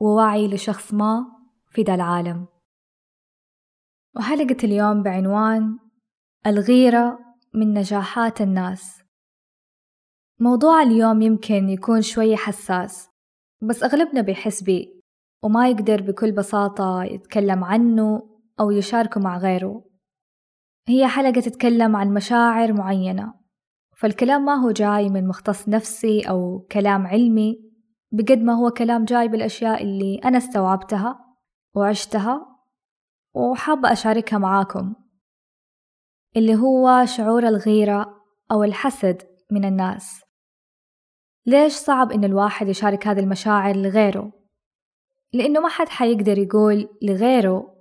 ووعي لشخص ما في ذا العالم. وحلقة اليوم بعنوان الغيرة من نجاحات الناس. موضوع اليوم يمكن يكون شوي حساس بس أغلبنا بيحس بيه وما يقدر بكل بساطة يتكلم عنه أو يشاركه مع غيره. هي حلقة تتكلم عن مشاعر معينة فالكلام ما هو جاي من مختص نفسي أو كلام علمي. بقد ما هو كلام جاي بالأشياء اللي أنا استوعبتها وعشتها وحابة أشاركها معاكم اللي هو شعور الغيرة أو الحسد من الناس ليش صعب إن الواحد يشارك هذه المشاعر لغيره؟ لأنه ما حد حيقدر يقول لغيره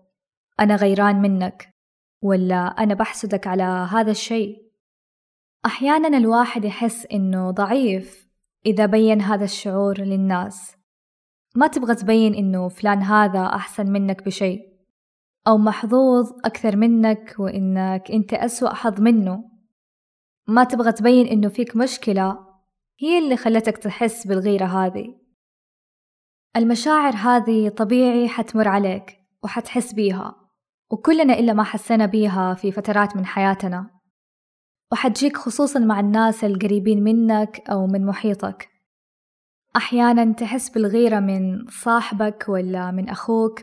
أنا غيران منك ولا أنا بحسدك على هذا الشيء أحيانا الواحد يحس إنه ضعيف إذا بين هذا الشعور للناس. ما تبغى تبين إنه فلان هذا أحسن منك بشيء أو محظوظ أكثر منك وإنك أنت أسوأ حظ منه. ما تبغى تبين إنه فيك مشكلة هي اللي خلتك تحس بالغيرة هذه. المشاعر هذه طبيعي حتمر عليك وحتحس بيها وكلنا إلا ما حسينا بيها في فترات من حياتنا. وحتجيك خصوصا مع الناس القريبين منك أو من محيطك. أحيانا تحس بالغيرة من صاحبك ولا من أخوك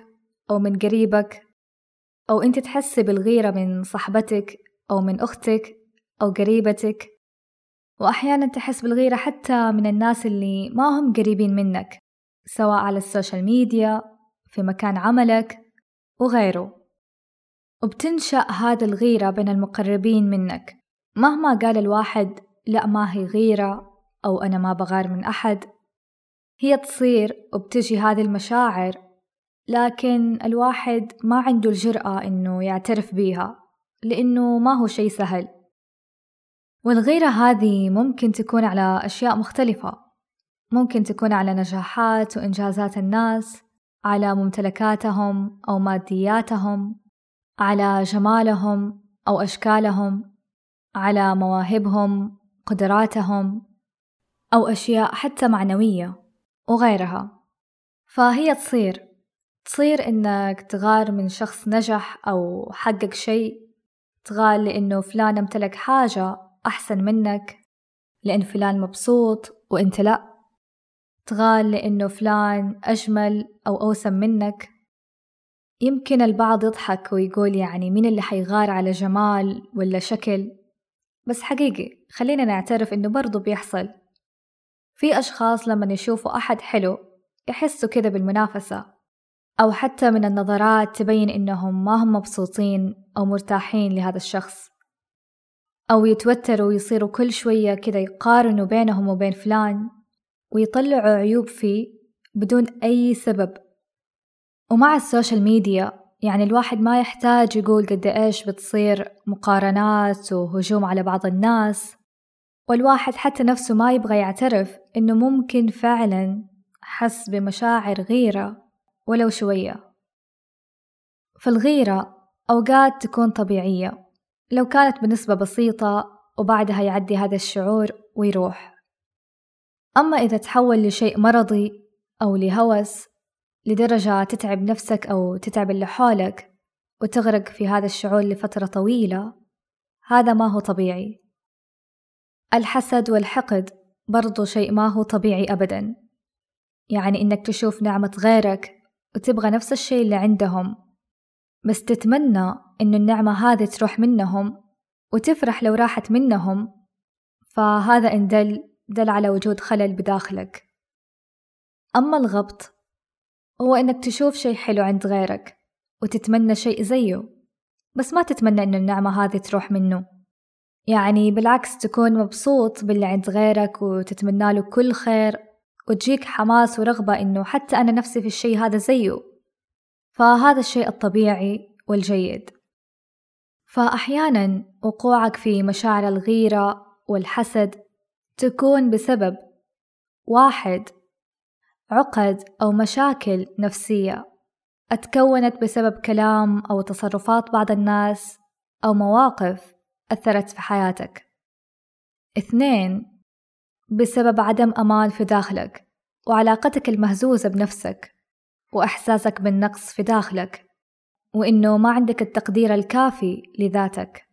أو من قريبك أو أنت تحس بالغيرة من صاحبتك أو من أختك أو قريبتك. وأحيانا تحس بالغيرة حتى من الناس اللي ما هم قريبين منك سواء على السوشيال ميديا في مكان عملك وغيره. وبتنشأ هذا الغيرة بين المقربين منك. مهما قال الواحد لا ما هي غيرة أو أنا ما بغار من أحد هي تصير وبتجي هذه المشاعر لكن الواحد ما عنده الجرأة إنه يعترف بيها لأنه ما هو شي سهل. والغيرة هذه ممكن تكون على أشياء مختلفة ممكن تكون على نجاحات وإنجازات الناس على ممتلكاتهم أو مادياتهم على جمالهم أو أشكالهم. على مواهبهم قدراتهم أو أشياء حتى معنوية وغيرها. فهي تصير تصير إنك تغار من شخص نجح أو حقق شيء تغار لأنه فلان امتلك حاجة أحسن منك لأن فلان مبسوط وإنت لأ. تغال لأنه فلان أجمل أو أوسم منك. يمكن البعض يضحك ويقول يعني مين اللي حيغار على جمال ولا شكل؟ بس حقيقي خلينا نعترف إنه برضو بيحصل. في أشخاص لما يشوفوا أحد حلو يحسوا كده بالمنافسة أو حتى من النظرات تبين إنهم ما هم مبسوطين أو مرتاحين لهذا الشخص. أو يتوتروا ويصيروا كل شوية كده يقارنوا بينهم وبين فلان ويطلعوا عيوب فيه بدون أي سبب. ومع السوشيال ميديا يعني الواحد ما يحتاج يقول قد إيش بتصير مقارنات وهجوم على بعض الناس والواحد حتى نفسه ما يبغى يعترف إنه ممكن فعلا حس بمشاعر غيرة ولو شوية. فالغيرة أوقات تكون طبيعية لو كانت بنسبة بسيطة وبعدها يعدي هذا الشعور ويروح. أما إذا تحول لشيء مرضي أو لهوس لدرجة تتعب نفسك أو تتعب اللي حولك وتغرق في هذا الشعور لفترة طويلة هذا ما هو طبيعي. الحسد والحقد برضو شيء ما هو طبيعي أبدا. يعني إنك تشوف نعمة غيرك وتبغى نفس الشيء اللي عندهم بس تتمنى إنه النعمة هذه تروح منهم وتفرح لو راحت منهم فهذا إن دل دل على وجود خلل بداخلك. أما الغبط هو إنك تشوف شيء حلو عند غيرك وتتمنى شيء زيه بس ما تتمنى إن النعمة هذه تروح منه. يعني بالعكس تكون مبسوط باللي عند غيرك وتتمنى له كل خير وتجيك حماس ورغبة إنه حتى أنا نفسي في الشي هذا زيه. فهذا الشيء الطبيعي والجيد. فأحيانا وقوعك في مشاعر الغيرة والحسد تكون بسبب واحد عقد أو مشاكل نفسية أتكونت بسبب كلام أو تصرفات بعض الناس أو مواقف أثرت في حياتك. اثنين بسبب عدم أمان في داخلك وعلاقتك المهزوزة بنفسك وإحساسك بالنقص في داخلك وإنه ما عندك التقدير الكافي لذاتك.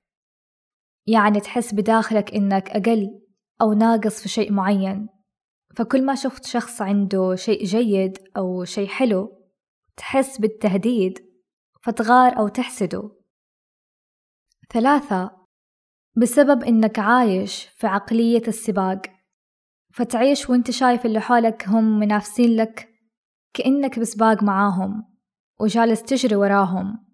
يعني تحس بداخلك إنك أقل أو ناقص في شيء معين. فكل ما شفت شخص عنده شيء جيد أو شيء حلو تحس بالتهديد فتغار أو تحسده. ثلاثة بسبب إنك عايش في عقلية السباق فتعيش وإنت شايف اللي حولك هم منافسين لك كأنك بسباق معاهم وجالس تجري وراهم.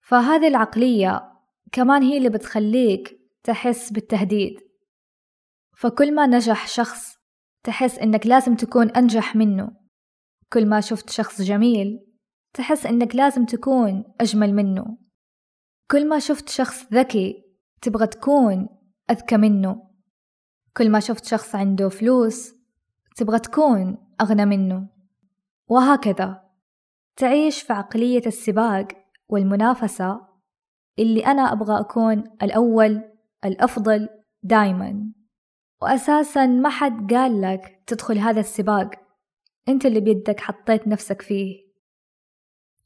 فهذه العقلية كمان هي اللي بتخليك تحس بالتهديد. فكل ما نجح شخص تحس إنك لازم تكون أنجح منه. كل ما شفت شخص جميل تحس إنك لازم تكون أجمل منه. كل ما شفت شخص ذكي تبغى تكون أذكى منه. كل ما شفت شخص عنده فلوس تبغى تكون أغنى منه. وهكذا. تعيش في عقلية السباق والمنافسة اللي أنا أبغى أكون الأول الأفضل دايما. وأساسا ما حد قال لك تدخل هذا السباق. أنت اللي بيدك حطيت نفسك فيه.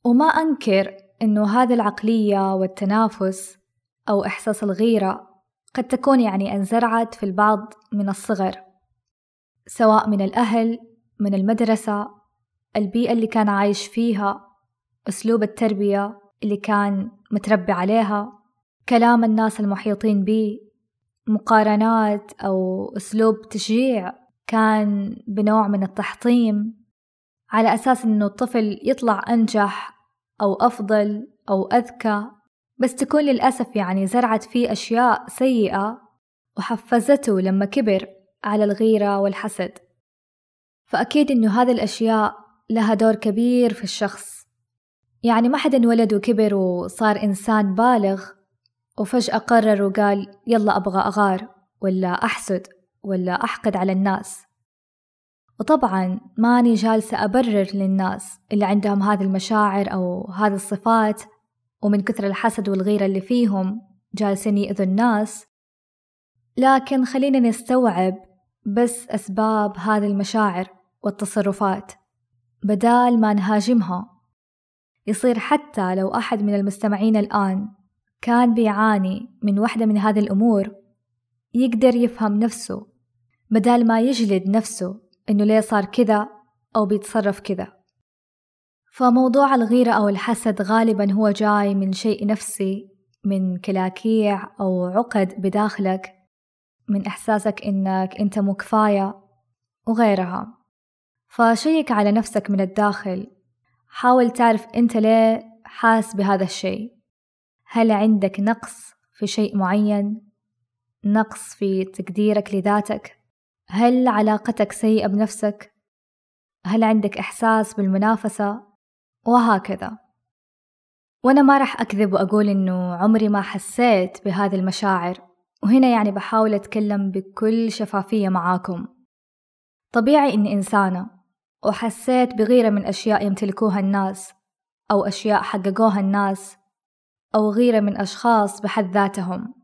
وما أنكر أنه هذه العقلية والتنافس أو إحساس الغيرة قد تكون يعني انزرعت في البعض من الصغر سواء من الأهل من المدرسة البيئة اللي كان عايش فيها أسلوب التربية اللي كان متربي عليها كلام الناس المحيطين بيه. مقارنات أو أسلوب تشجيع كان بنوع من التحطيم على أساس إنه الطفل يطلع أنجح أو أفضل أو أذكى بس تكون للأسف يعني زرعت فيه أشياء سيئة وحفزته لما كبر على الغيرة والحسد. فأكيد إنه هذه الأشياء لها دور كبير في الشخص. يعني ما حد انولد وكبر وصار إنسان بالغ وفجأة قرر وقال يلا أبغى أغار ولا أحسد ولا أحقد على الناس. وطبعا ماني جالسة أبرر للناس اللي عندهم هذه المشاعر أو هذه الصفات ومن كثر الحسد والغيرة اللي فيهم جالسين يأذوا الناس. لكن خلينا نستوعب بس أسباب هذه المشاعر والتصرفات بدال ما نهاجمها. يصير حتى لو أحد من المستمعين الآن كان بيعاني من واحدة من هذه الأمور يقدر يفهم نفسه بدال ما يجلد نفسه إنه ليه صار كذا أو بيتصرف كذا. فموضوع الغيرة أو الحسد غالبا هو جاي من شيء نفسي من كلاكيع أو عقد بداخلك من إحساسك إنك أنت مو كفاية وغيرها. فشيك على نفسك من الداخل حاول تعرف أنت ليه حاس بهذا الشيء. هل عندك نقص في شيء معين؟ نقص في تقديرك لذاتك؟ هل علاقتك سيئة بنفسك؟ هل عندك إحساس بالمنافسة؟ وهكذا. وأنا ما راح أكذب وأقول إنه عمري ما حسيت بهذه المشاعر وهنا يعني بحاول أتكلم بكل شفافية معاكم. طبيعي إني إنسانة وحسيت بغيرة من أشياء يمتلكوها الناس أو أشياء حققوها الناس أو غيرة من أشخاص بحد ذاتهم.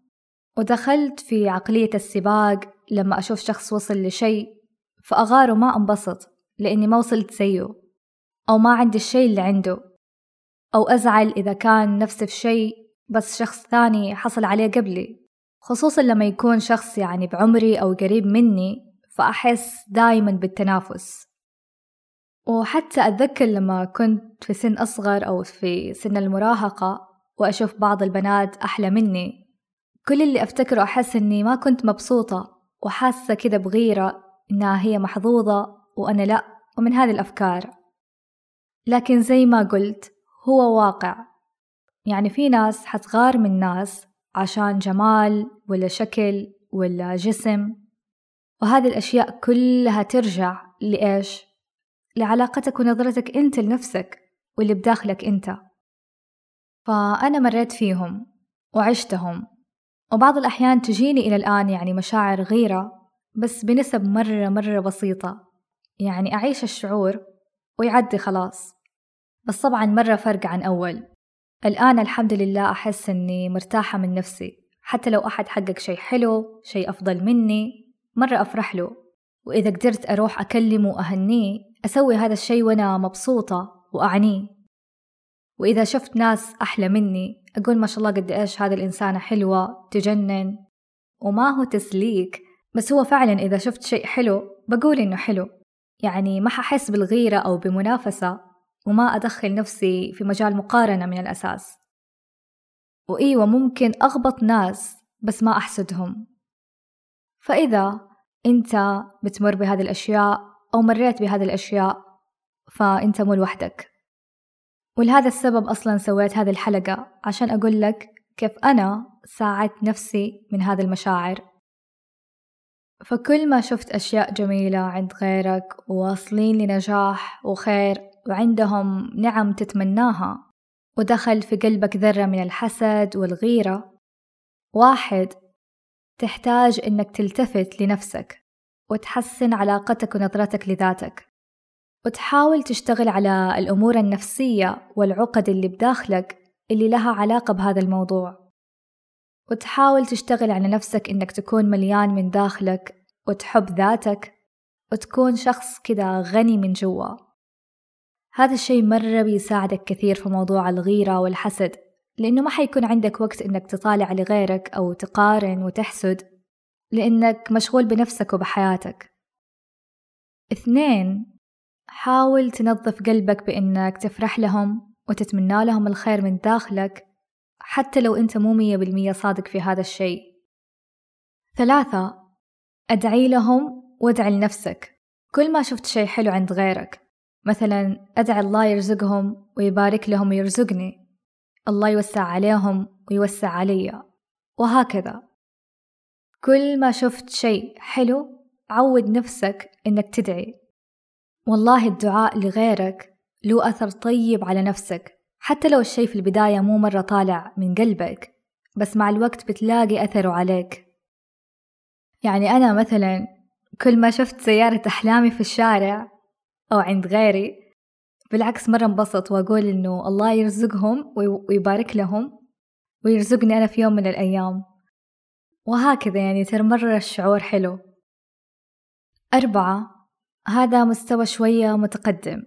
ودخلت في عقلية السباق لما أشوف شخص وصل لشيء فأغار وما أنبسط لأني ما وصلت زيه أو ما عندي الشيء اللي عنده. أو أزعل إذا كان نفس الشيء بس شخص ثاني حصل عليه قبلي. خصوصا لما يكون شخص يعني بعمري أو قريب مني فأحس دايما بالتنافس. وحتى أتذكر لما كنت في سن أصغر أو في سن المراهقة وأشوف بعض البنات أحلى مني. كل اللي أفتكره أحس إني ما كنت مبسوطة وحاسة كذا بغيرة إنها هي محظوظة وأنا لأ ومن هذه الأفكار. لكن زي ما قلت هو واقع. يعني في ناس حتغار من ناس عشان جمال ولا شكل ولا جسم. وهذه الأشياء كلها ترجع لإيش؟ لعلاقتك ونظرتك أنت لنفسك واللي بداخلك أنت. فأنا مريت فيهم وعشتهم. وبعض الأحيان تجيني إلى الآن يعني مشاعر غيرة بس بنسب مرة مرة بسيطة. يعني أعيش الشعور ويعدي خلاص. بس طبعا مرة فرق عن أول. الآن الحمد لله أحس أني مرتاحة من نفسي. حتى لو أحد حقق شي حلو شي أفضل مني مرة أفرح له. وإذا قدرت أروح أكلمه وأهنيه أسوي هذا الشي وأنا مبسوطة وأعنيه. وإذا شفت ناس أحلى مني أقول ما شاء الله قد إيش هذه الإنسانة حلوة تجنن وما هو تسليك بس هو فعلا إذا شفت شيء حلو بقول إنه حلو. يعني ما ححس بالغيرة أو بمنافسة وما أدخل نفسي في مجال مقارنة من الأساس. وإيوة ممكن أغبط ناس بس ما أحسدهم. فإذا أنت بتمر بهذه الأشياء أو مريت بهذه الأشياء فأنت مو لوحدك. ولهذا السبب أصلا سويت هذه الحلقة عشان أقول لك كيف أنا ساعدت نفسي من هذه المشاعر. فكل ما شفت أشياء جميلة عند غيرك وواصلين لنجاح وخير وعندهم نعم تتمناها ودخل في قلبك ذرة من الحسد والغيرة واحد تحتاج إنك تلتفت لنفسك وتحسن علاقتك ونظرتك لذاتك. وتحاول تشتغل على الأمور النفسية والعقد اللي بداخلك اللي لها علاقة بهذا الموضوع. وتحاول تشتغل على نفسك إنك تكون مليان من داخلك وتحب ذاتك وتكون شخص كذا غني من جوا. هذا الشي مرة بيساعدك كثير في موضوع الغيرة والحسد لأنه ما حيكون عندك وقت إنك تطالع لغيرك أو تقارن وتحسد لأنك مشغول بنفسك وبحياتك. اثنين حاول تنظف قلبك بإنك تفرح لهم وتتمنى لهم الخير من داخلك حتى لو أنت مو مية بالمية صادق في هذا الشيء. ثلاثة أدعي لهم وادعي لنفسك. كل ما شفت شيء حلو عند غيرك مثلا أدعي الله يرزقهم ويبارك لهم ويرزقني. الله يوسع عليهم ويوسع علي وهكذا. كل ما شفت شيء حلو عود نفسك إنك تدعي. والله الدعاء لغيرك له أثر طيب على نفسك حتى لو الشي في البداية مو مرة طالع من قلبك بس مع الوقت بتلاقي أثره عليك. يعني أنا مثلا كل ما شفت سيارة أحلامي في الشارع أو عند غيري بالعكس مرة انبسط وأقول إنه الله يرزقهم ويبارك لهم ويرزقني أنا في يوم من الأيام. وهكذا يعني ترى مرة الشعور حلو. أربعة هذا مستوى شوية متقدم.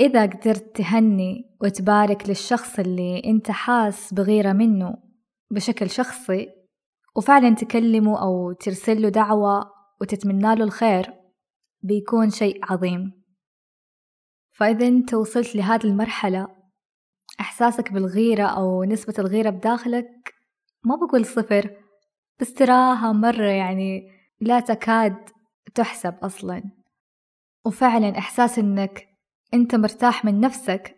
إذا قدرت تهني وتبارك للشخص اللي أنت حاس بغيرة منه بشكل شخصي وفعلا تكلمه أو ترسل له دعوة وتتمنى له الخير بيكون شيء عظيم. فإذا أنت وصلت لهذه المرحلة إحساسك بالغيرة أو نسبة الغيرة بداخلك ما بقول صفر بس تراها مرة يعني لا تكاد تحسب أصلاً. وفعلا إحساس إنك أنت مرتاح من نفسك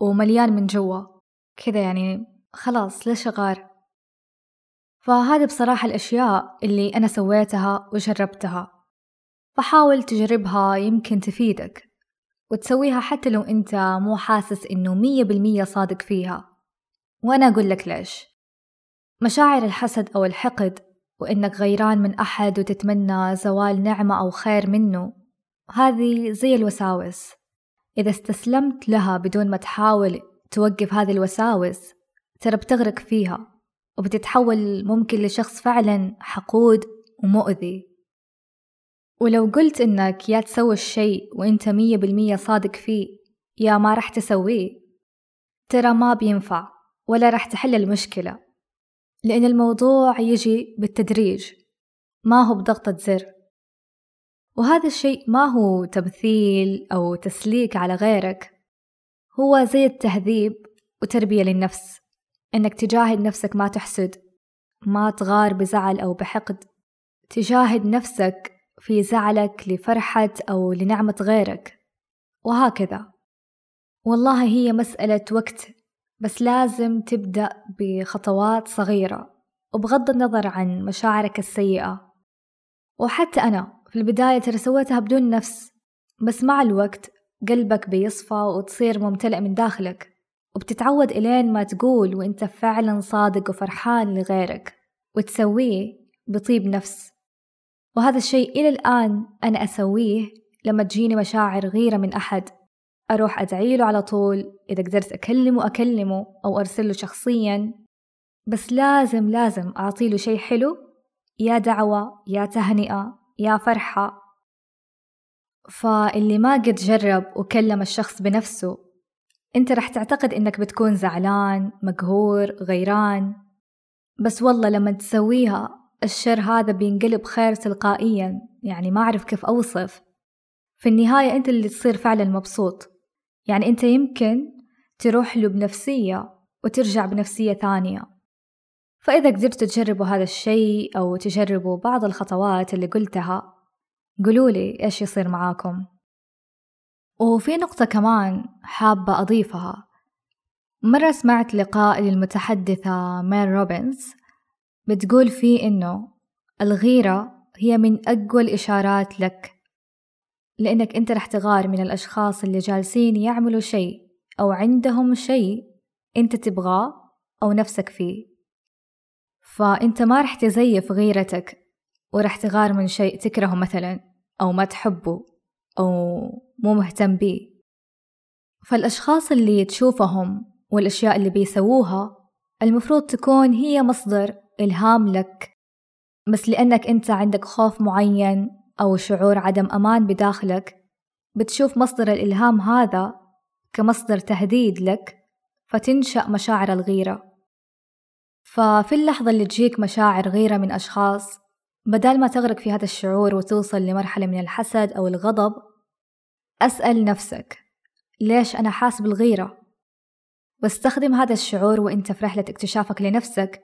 ومليان من جوا. كذا يعني خلاص ليش أغار فهذه بصراحة الأشياء اللي أنا سويتها وجربتها. فحاول تجربها يمكن تفيدك. وتسويها حتى لو أنت مو حاسس إنه مية بالمية صادق فيها. وأنا أقول لك ليش. مشاعر الحسد أو الحقد وإنك غيران من أحد وتتمنى زوال نعمة أو خير منه هذه زي الوساوس. إذا استسلمت لها بدون ما تحاول توقف هذه الوساوس ترى بتغرق فيها وبتتحول ممكن لشخص فعلا حقود ومؤذي. ولو قلت إنك يا تسوي الشيء وإنت مية بالمية صادق فيه يا ما رح تسويه. ترى ما بينفع ولا رح تحل المشكلة لأن الموضوع يجي بالتدريج ما هو بضغطة زر. وهذا الشيء ما هو تمثيل أو تسليك على غيرك. هو زي التهذيب وتربية للنفس إنك تجاهد نفسك ما تحسد ما تغار بزعل أو بحقد. تجاهد نفسك في زعلك لفرحة أو لنعمة غيرك. وهكذا. والله هي مسألة وقت بس لازم تبدأ بخطوات صغيرة وبغض النظر عن مشاعرك السيئة. وحتى أنا في البداية ترى سويتها بدون نفس بس مع الوقت قلبك بيصفى وتصير ممتلئ من داخلك وبتتعود إلين ما تقول وإنت فعلا صادق وفرحان لغيرك وتسويه بطيب نفس. وهذا الشيء إلى الآن أنا أسويه لما تجيني مشاعر غيرة من أحد. أروح أدعي له على طول إذا قدرت أكلمه أكلمه أو أرسله شخصيا. بس لازم لازم أعطيله شيء حلو يا دعوة يا تهنئة يا فرحة. فاللي ما قد جرب وكلم الشخص بنفسه أنت رح تعتقد إنك بتكون زعلان مقهور غيران. بس والله لما تسويها الشر هذا بينقلب خير تلقائيا. يعني ما أعرف كيف أوصف. في النهاية أنت اللي تصير فعلا مبسوط. يعني أنت يمكن تروح له بنفسية وترجع بنفسية ثانية. فإذا قدرتوا تجربوا هذا الشيء أو تجربوا بعض الخطوات اللي قلتها قولولي إيش يصير معاكم. وفي نقطة كمان حابة أضيفها. مرة سمعت لقاء للمتحدثة مير روبنز بتقول فيه إنه الغيرة هي من أقوى الإشارات لك لأنك أنت رح تغار من الأشخاص اللي جالسين يعملوا شيء أو عندهم شيء أنت تبغاه أو نفسك فيه. فأنت ما رح تزيف غيرتك ورح تغار من شيء تكرهه مثلا أو ما تحبه أو مو مهتم بيه. فالأشخاص اللي تشوفهم والأشياء اللي بيسووها المفروض تكون هي مصدر إلهام لك بس لأنك أنت عندك خوف معين أو شعور عدم أمان بداخلك بتشوف مصدر الإلهام هذا كمصدر تهديد لك فتنشأ مشاعر الغيرة. ففي اللحظة اللي تجيك مشاعر غيرة من أشخاص بدل ما تغرق في هذا الشعور وتوصل لمرحلة من الحسد أو الغضب أسأل نفسك ليش أنا حاس بالغيرة؟ واستخدم هذا الشعور وإنت في رحلة اكتشافك لنفسك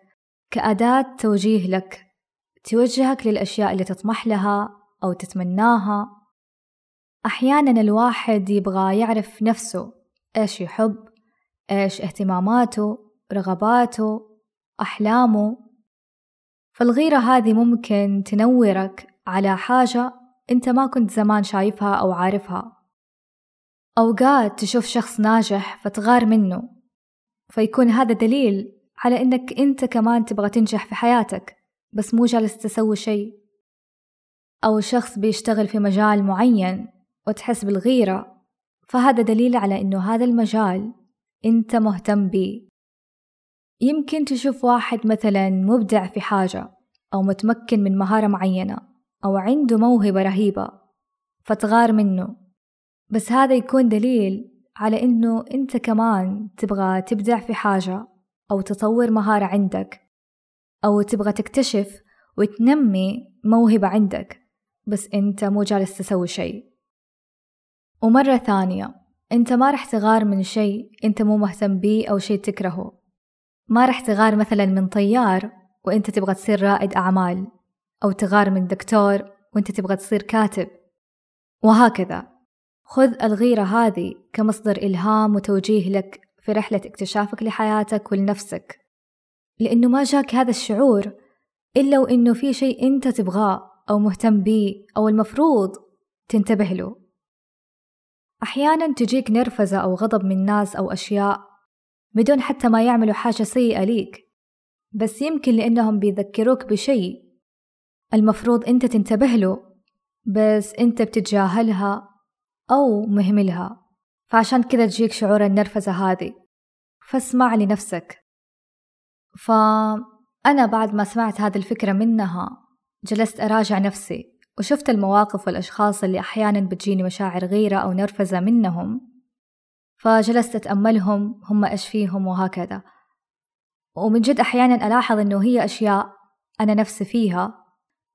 كأداة توجيه لك توجهك للأشياء اللي تطمح لها أو تتمناها أحيانا الواحد يبغى يعرف نفسه إيش يحب إيش اهتماماته رغباته أحلامه. فالغيرة هذه ممكن تنورك على حاجة أنت ما كنت زمان شايفها أو عارفها. أوقات تشوف شخص ناجح فتغار منه فيكون هذا دليل على إنك أنت كمان تبغى تنجح في حياتك بس مو جالس تسوي شيء. أو شخص بيشتغل في مجال معين وتحس بالغيرة فهذا دليل على إنه هذا المجال أنت مهتم بيه يمكن تشوف واحد مثلا مبدع في حاجة أو متمكن من مهارة معينة أو عنده موهبة رهيبة فتغار منه. بس هذا يكون دليل على إنه أنت كمان تبغى تبدع في حاجة أو تطور مهارة عندك أو تبغى تكتشف وتنمي موهبة عندك. بس أنت مو جالس تسوي شيء. ومرة ثانية أنت ما رح تغار من شيء أنت مو مهتم بيه أو شيء تكرهه. ما رح تغار مثلا من طيار وأنت تبغى تصير رائد أعمال أو تغار من دكتور وأنت تبغى تصير كاتب. وهكذا. خذ الغيرة هذه كمصدر إلهام وتوجيه لك في رحلة اكتشافك لحياتك ولنفسك. لأنه ما جاك هذا الشعور إلا وإنه في شيء أنت تبغاه أو مهتم بيه أو المفروض تنتبه له. أحيانا تجيك نرفزة أو غضب من ناس أو أشياء بدون حتى ما يعملوا حاجة سيئة ليك. بس يمكن لأنهم بيذكروك بشيء. المفروض أنت تنتبه له بس أنت بتتجاهلها أو مهملها. فعشان كذا تجيك شعور النرفزة هذه. فاسمع لنفسك. فأنا بعد ما سمعت هذه الفكرة منها جلست أراجع نفسي وشفت المواقف والأشخاص اللي أحيانا بتجيني مشاعر غيرة أو نرفزة منهم. فجلست أتأملهم هم إيش فيهم وهكذا. ومن جد أحيانا ألاحظ إنه هي أشياء أنا نفسي فيها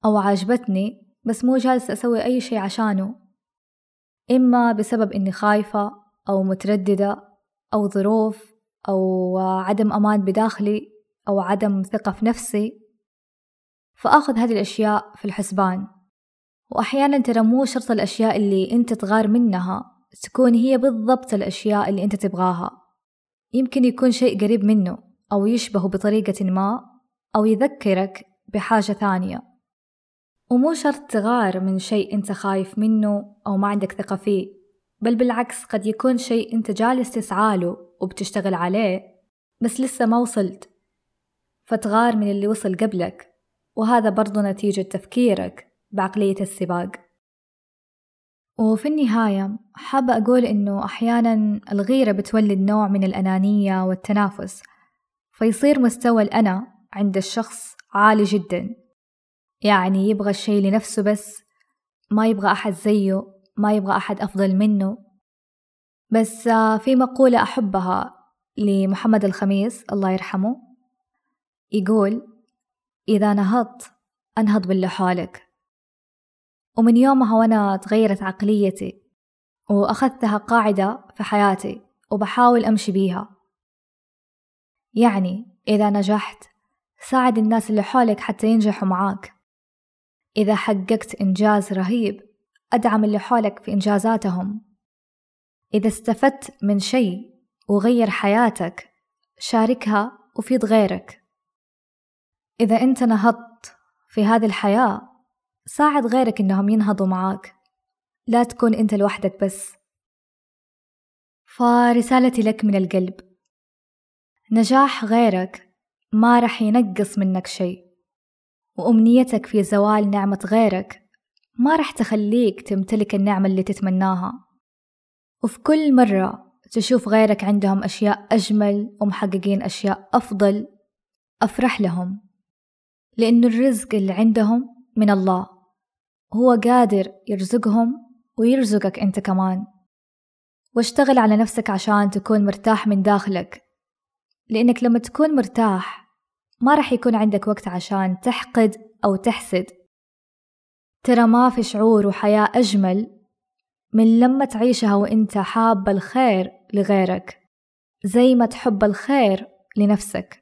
أو عاجبتني بس مو جالسة أسوي أي شي عشانه. إما بسبب إني خايفة أو مترددة أو ظروف أو عدم أمان بداخلي أو عدم ثقة في نفسي. فآخذ هذه الأشياء في الحسبان. وأحيانا ترى مو شرط الأشياء اللي أنت تغار منها تكون هي بالضبط الأشياء اللي أنت تبغاها. يمكن يكون شيء قريب منه أو يشبهه بطريقة ما أو يذكرك بحاجة ثانية. ومو شرط تغار من شيء أنت خايف منه أو ما عندك ثقة فيه بل بالعكس قد يكون شيء أنت جالس تسعاله وبتشتغل عليه بس لسه ما وصلت. فتغار من اللي وصل قبلك وهذا برضو نتيجة تفكيرك بعقلية السباق. وفي النهاية حابة أقول إنه أحيانا الغيرة بتولد نوع من الأنانية والتنافس فيصير مستوى الأنا عند الشخص عالي جدا. يعني يبغى الشي لنفسه بس ما يبغى أحد زيه ما يبغى أحد أفضل منه. بس آه، في مقولة أحبها لمحمد الخميس الله يرحمه يقول إذا نهضت أنهض باللي حولك. ومن يومها وأنا تغيرت عقليتي وأخذتها قاعدة في حياتي وبحاول أمشي بيها. يعني إذا نجحت ساعد الناس اللي حولك حتى ينجحوا معاك. إذا حققت إنجاز رهيب أدعم اللي حولك في إنجازاتهم. إذا استفدت من شيء وغير حياتك شاركها وفيد غيرك إذا أنت نهضت في هذه الحياة ساعد غيرك إنهم ينهضوا معاك. لا تكون أنت لوحدك بس. فرسالتي لك من القلب. نجاح غيرك ما رح ينقص منك شيء. وأمنيتك في زوال نعمة غيرك ما رح تخليك تمتلك النعمة اللي تتمناها. وفي كل مرة تشوف غيرك عندهم أشياء أجمل ومحققين أشياء أفضل أفرح لهم. لأن الرزق اللي عندهم من الله. هو قادر يرزقهم ويرزقك أنت كمان. واشتغل على نفسك عشان تكون مرتاح من داخلك لأنك لما تكون مرتاح ما رح يكون عندك وقت عشان تحقد أو تحسد. ترى ما في شعور وحياة أجمل من لما تعيشها وإنت حاب الخير لغيرك زي ما تحب الخير لنفسك.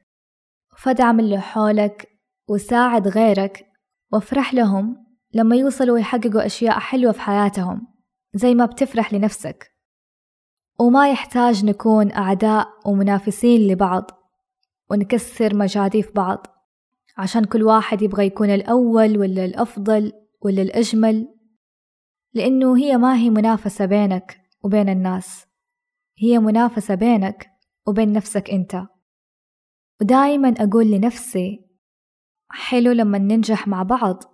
فدعم اللي حولك وساعد غيرك وافرح لهم لما يوصلوا يحققوا أشياء حلوة في حياتهم زي ما بتفرح لنفسك. وما يحتاج نكون أعداء ومنافسين لبعض ونكسر مجاديف بعض عشان كل واحد يبغى يكون الأول ولا الأفضل ولا الأجمل لأنه هي ما هي منافسة بينك وبين الناس. هي منافسة بينك وبين نفسك أنت. ودايما أقول لنفسي حلو لما ننجح مع بعض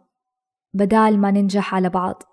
بدال ما ننجح على بعض.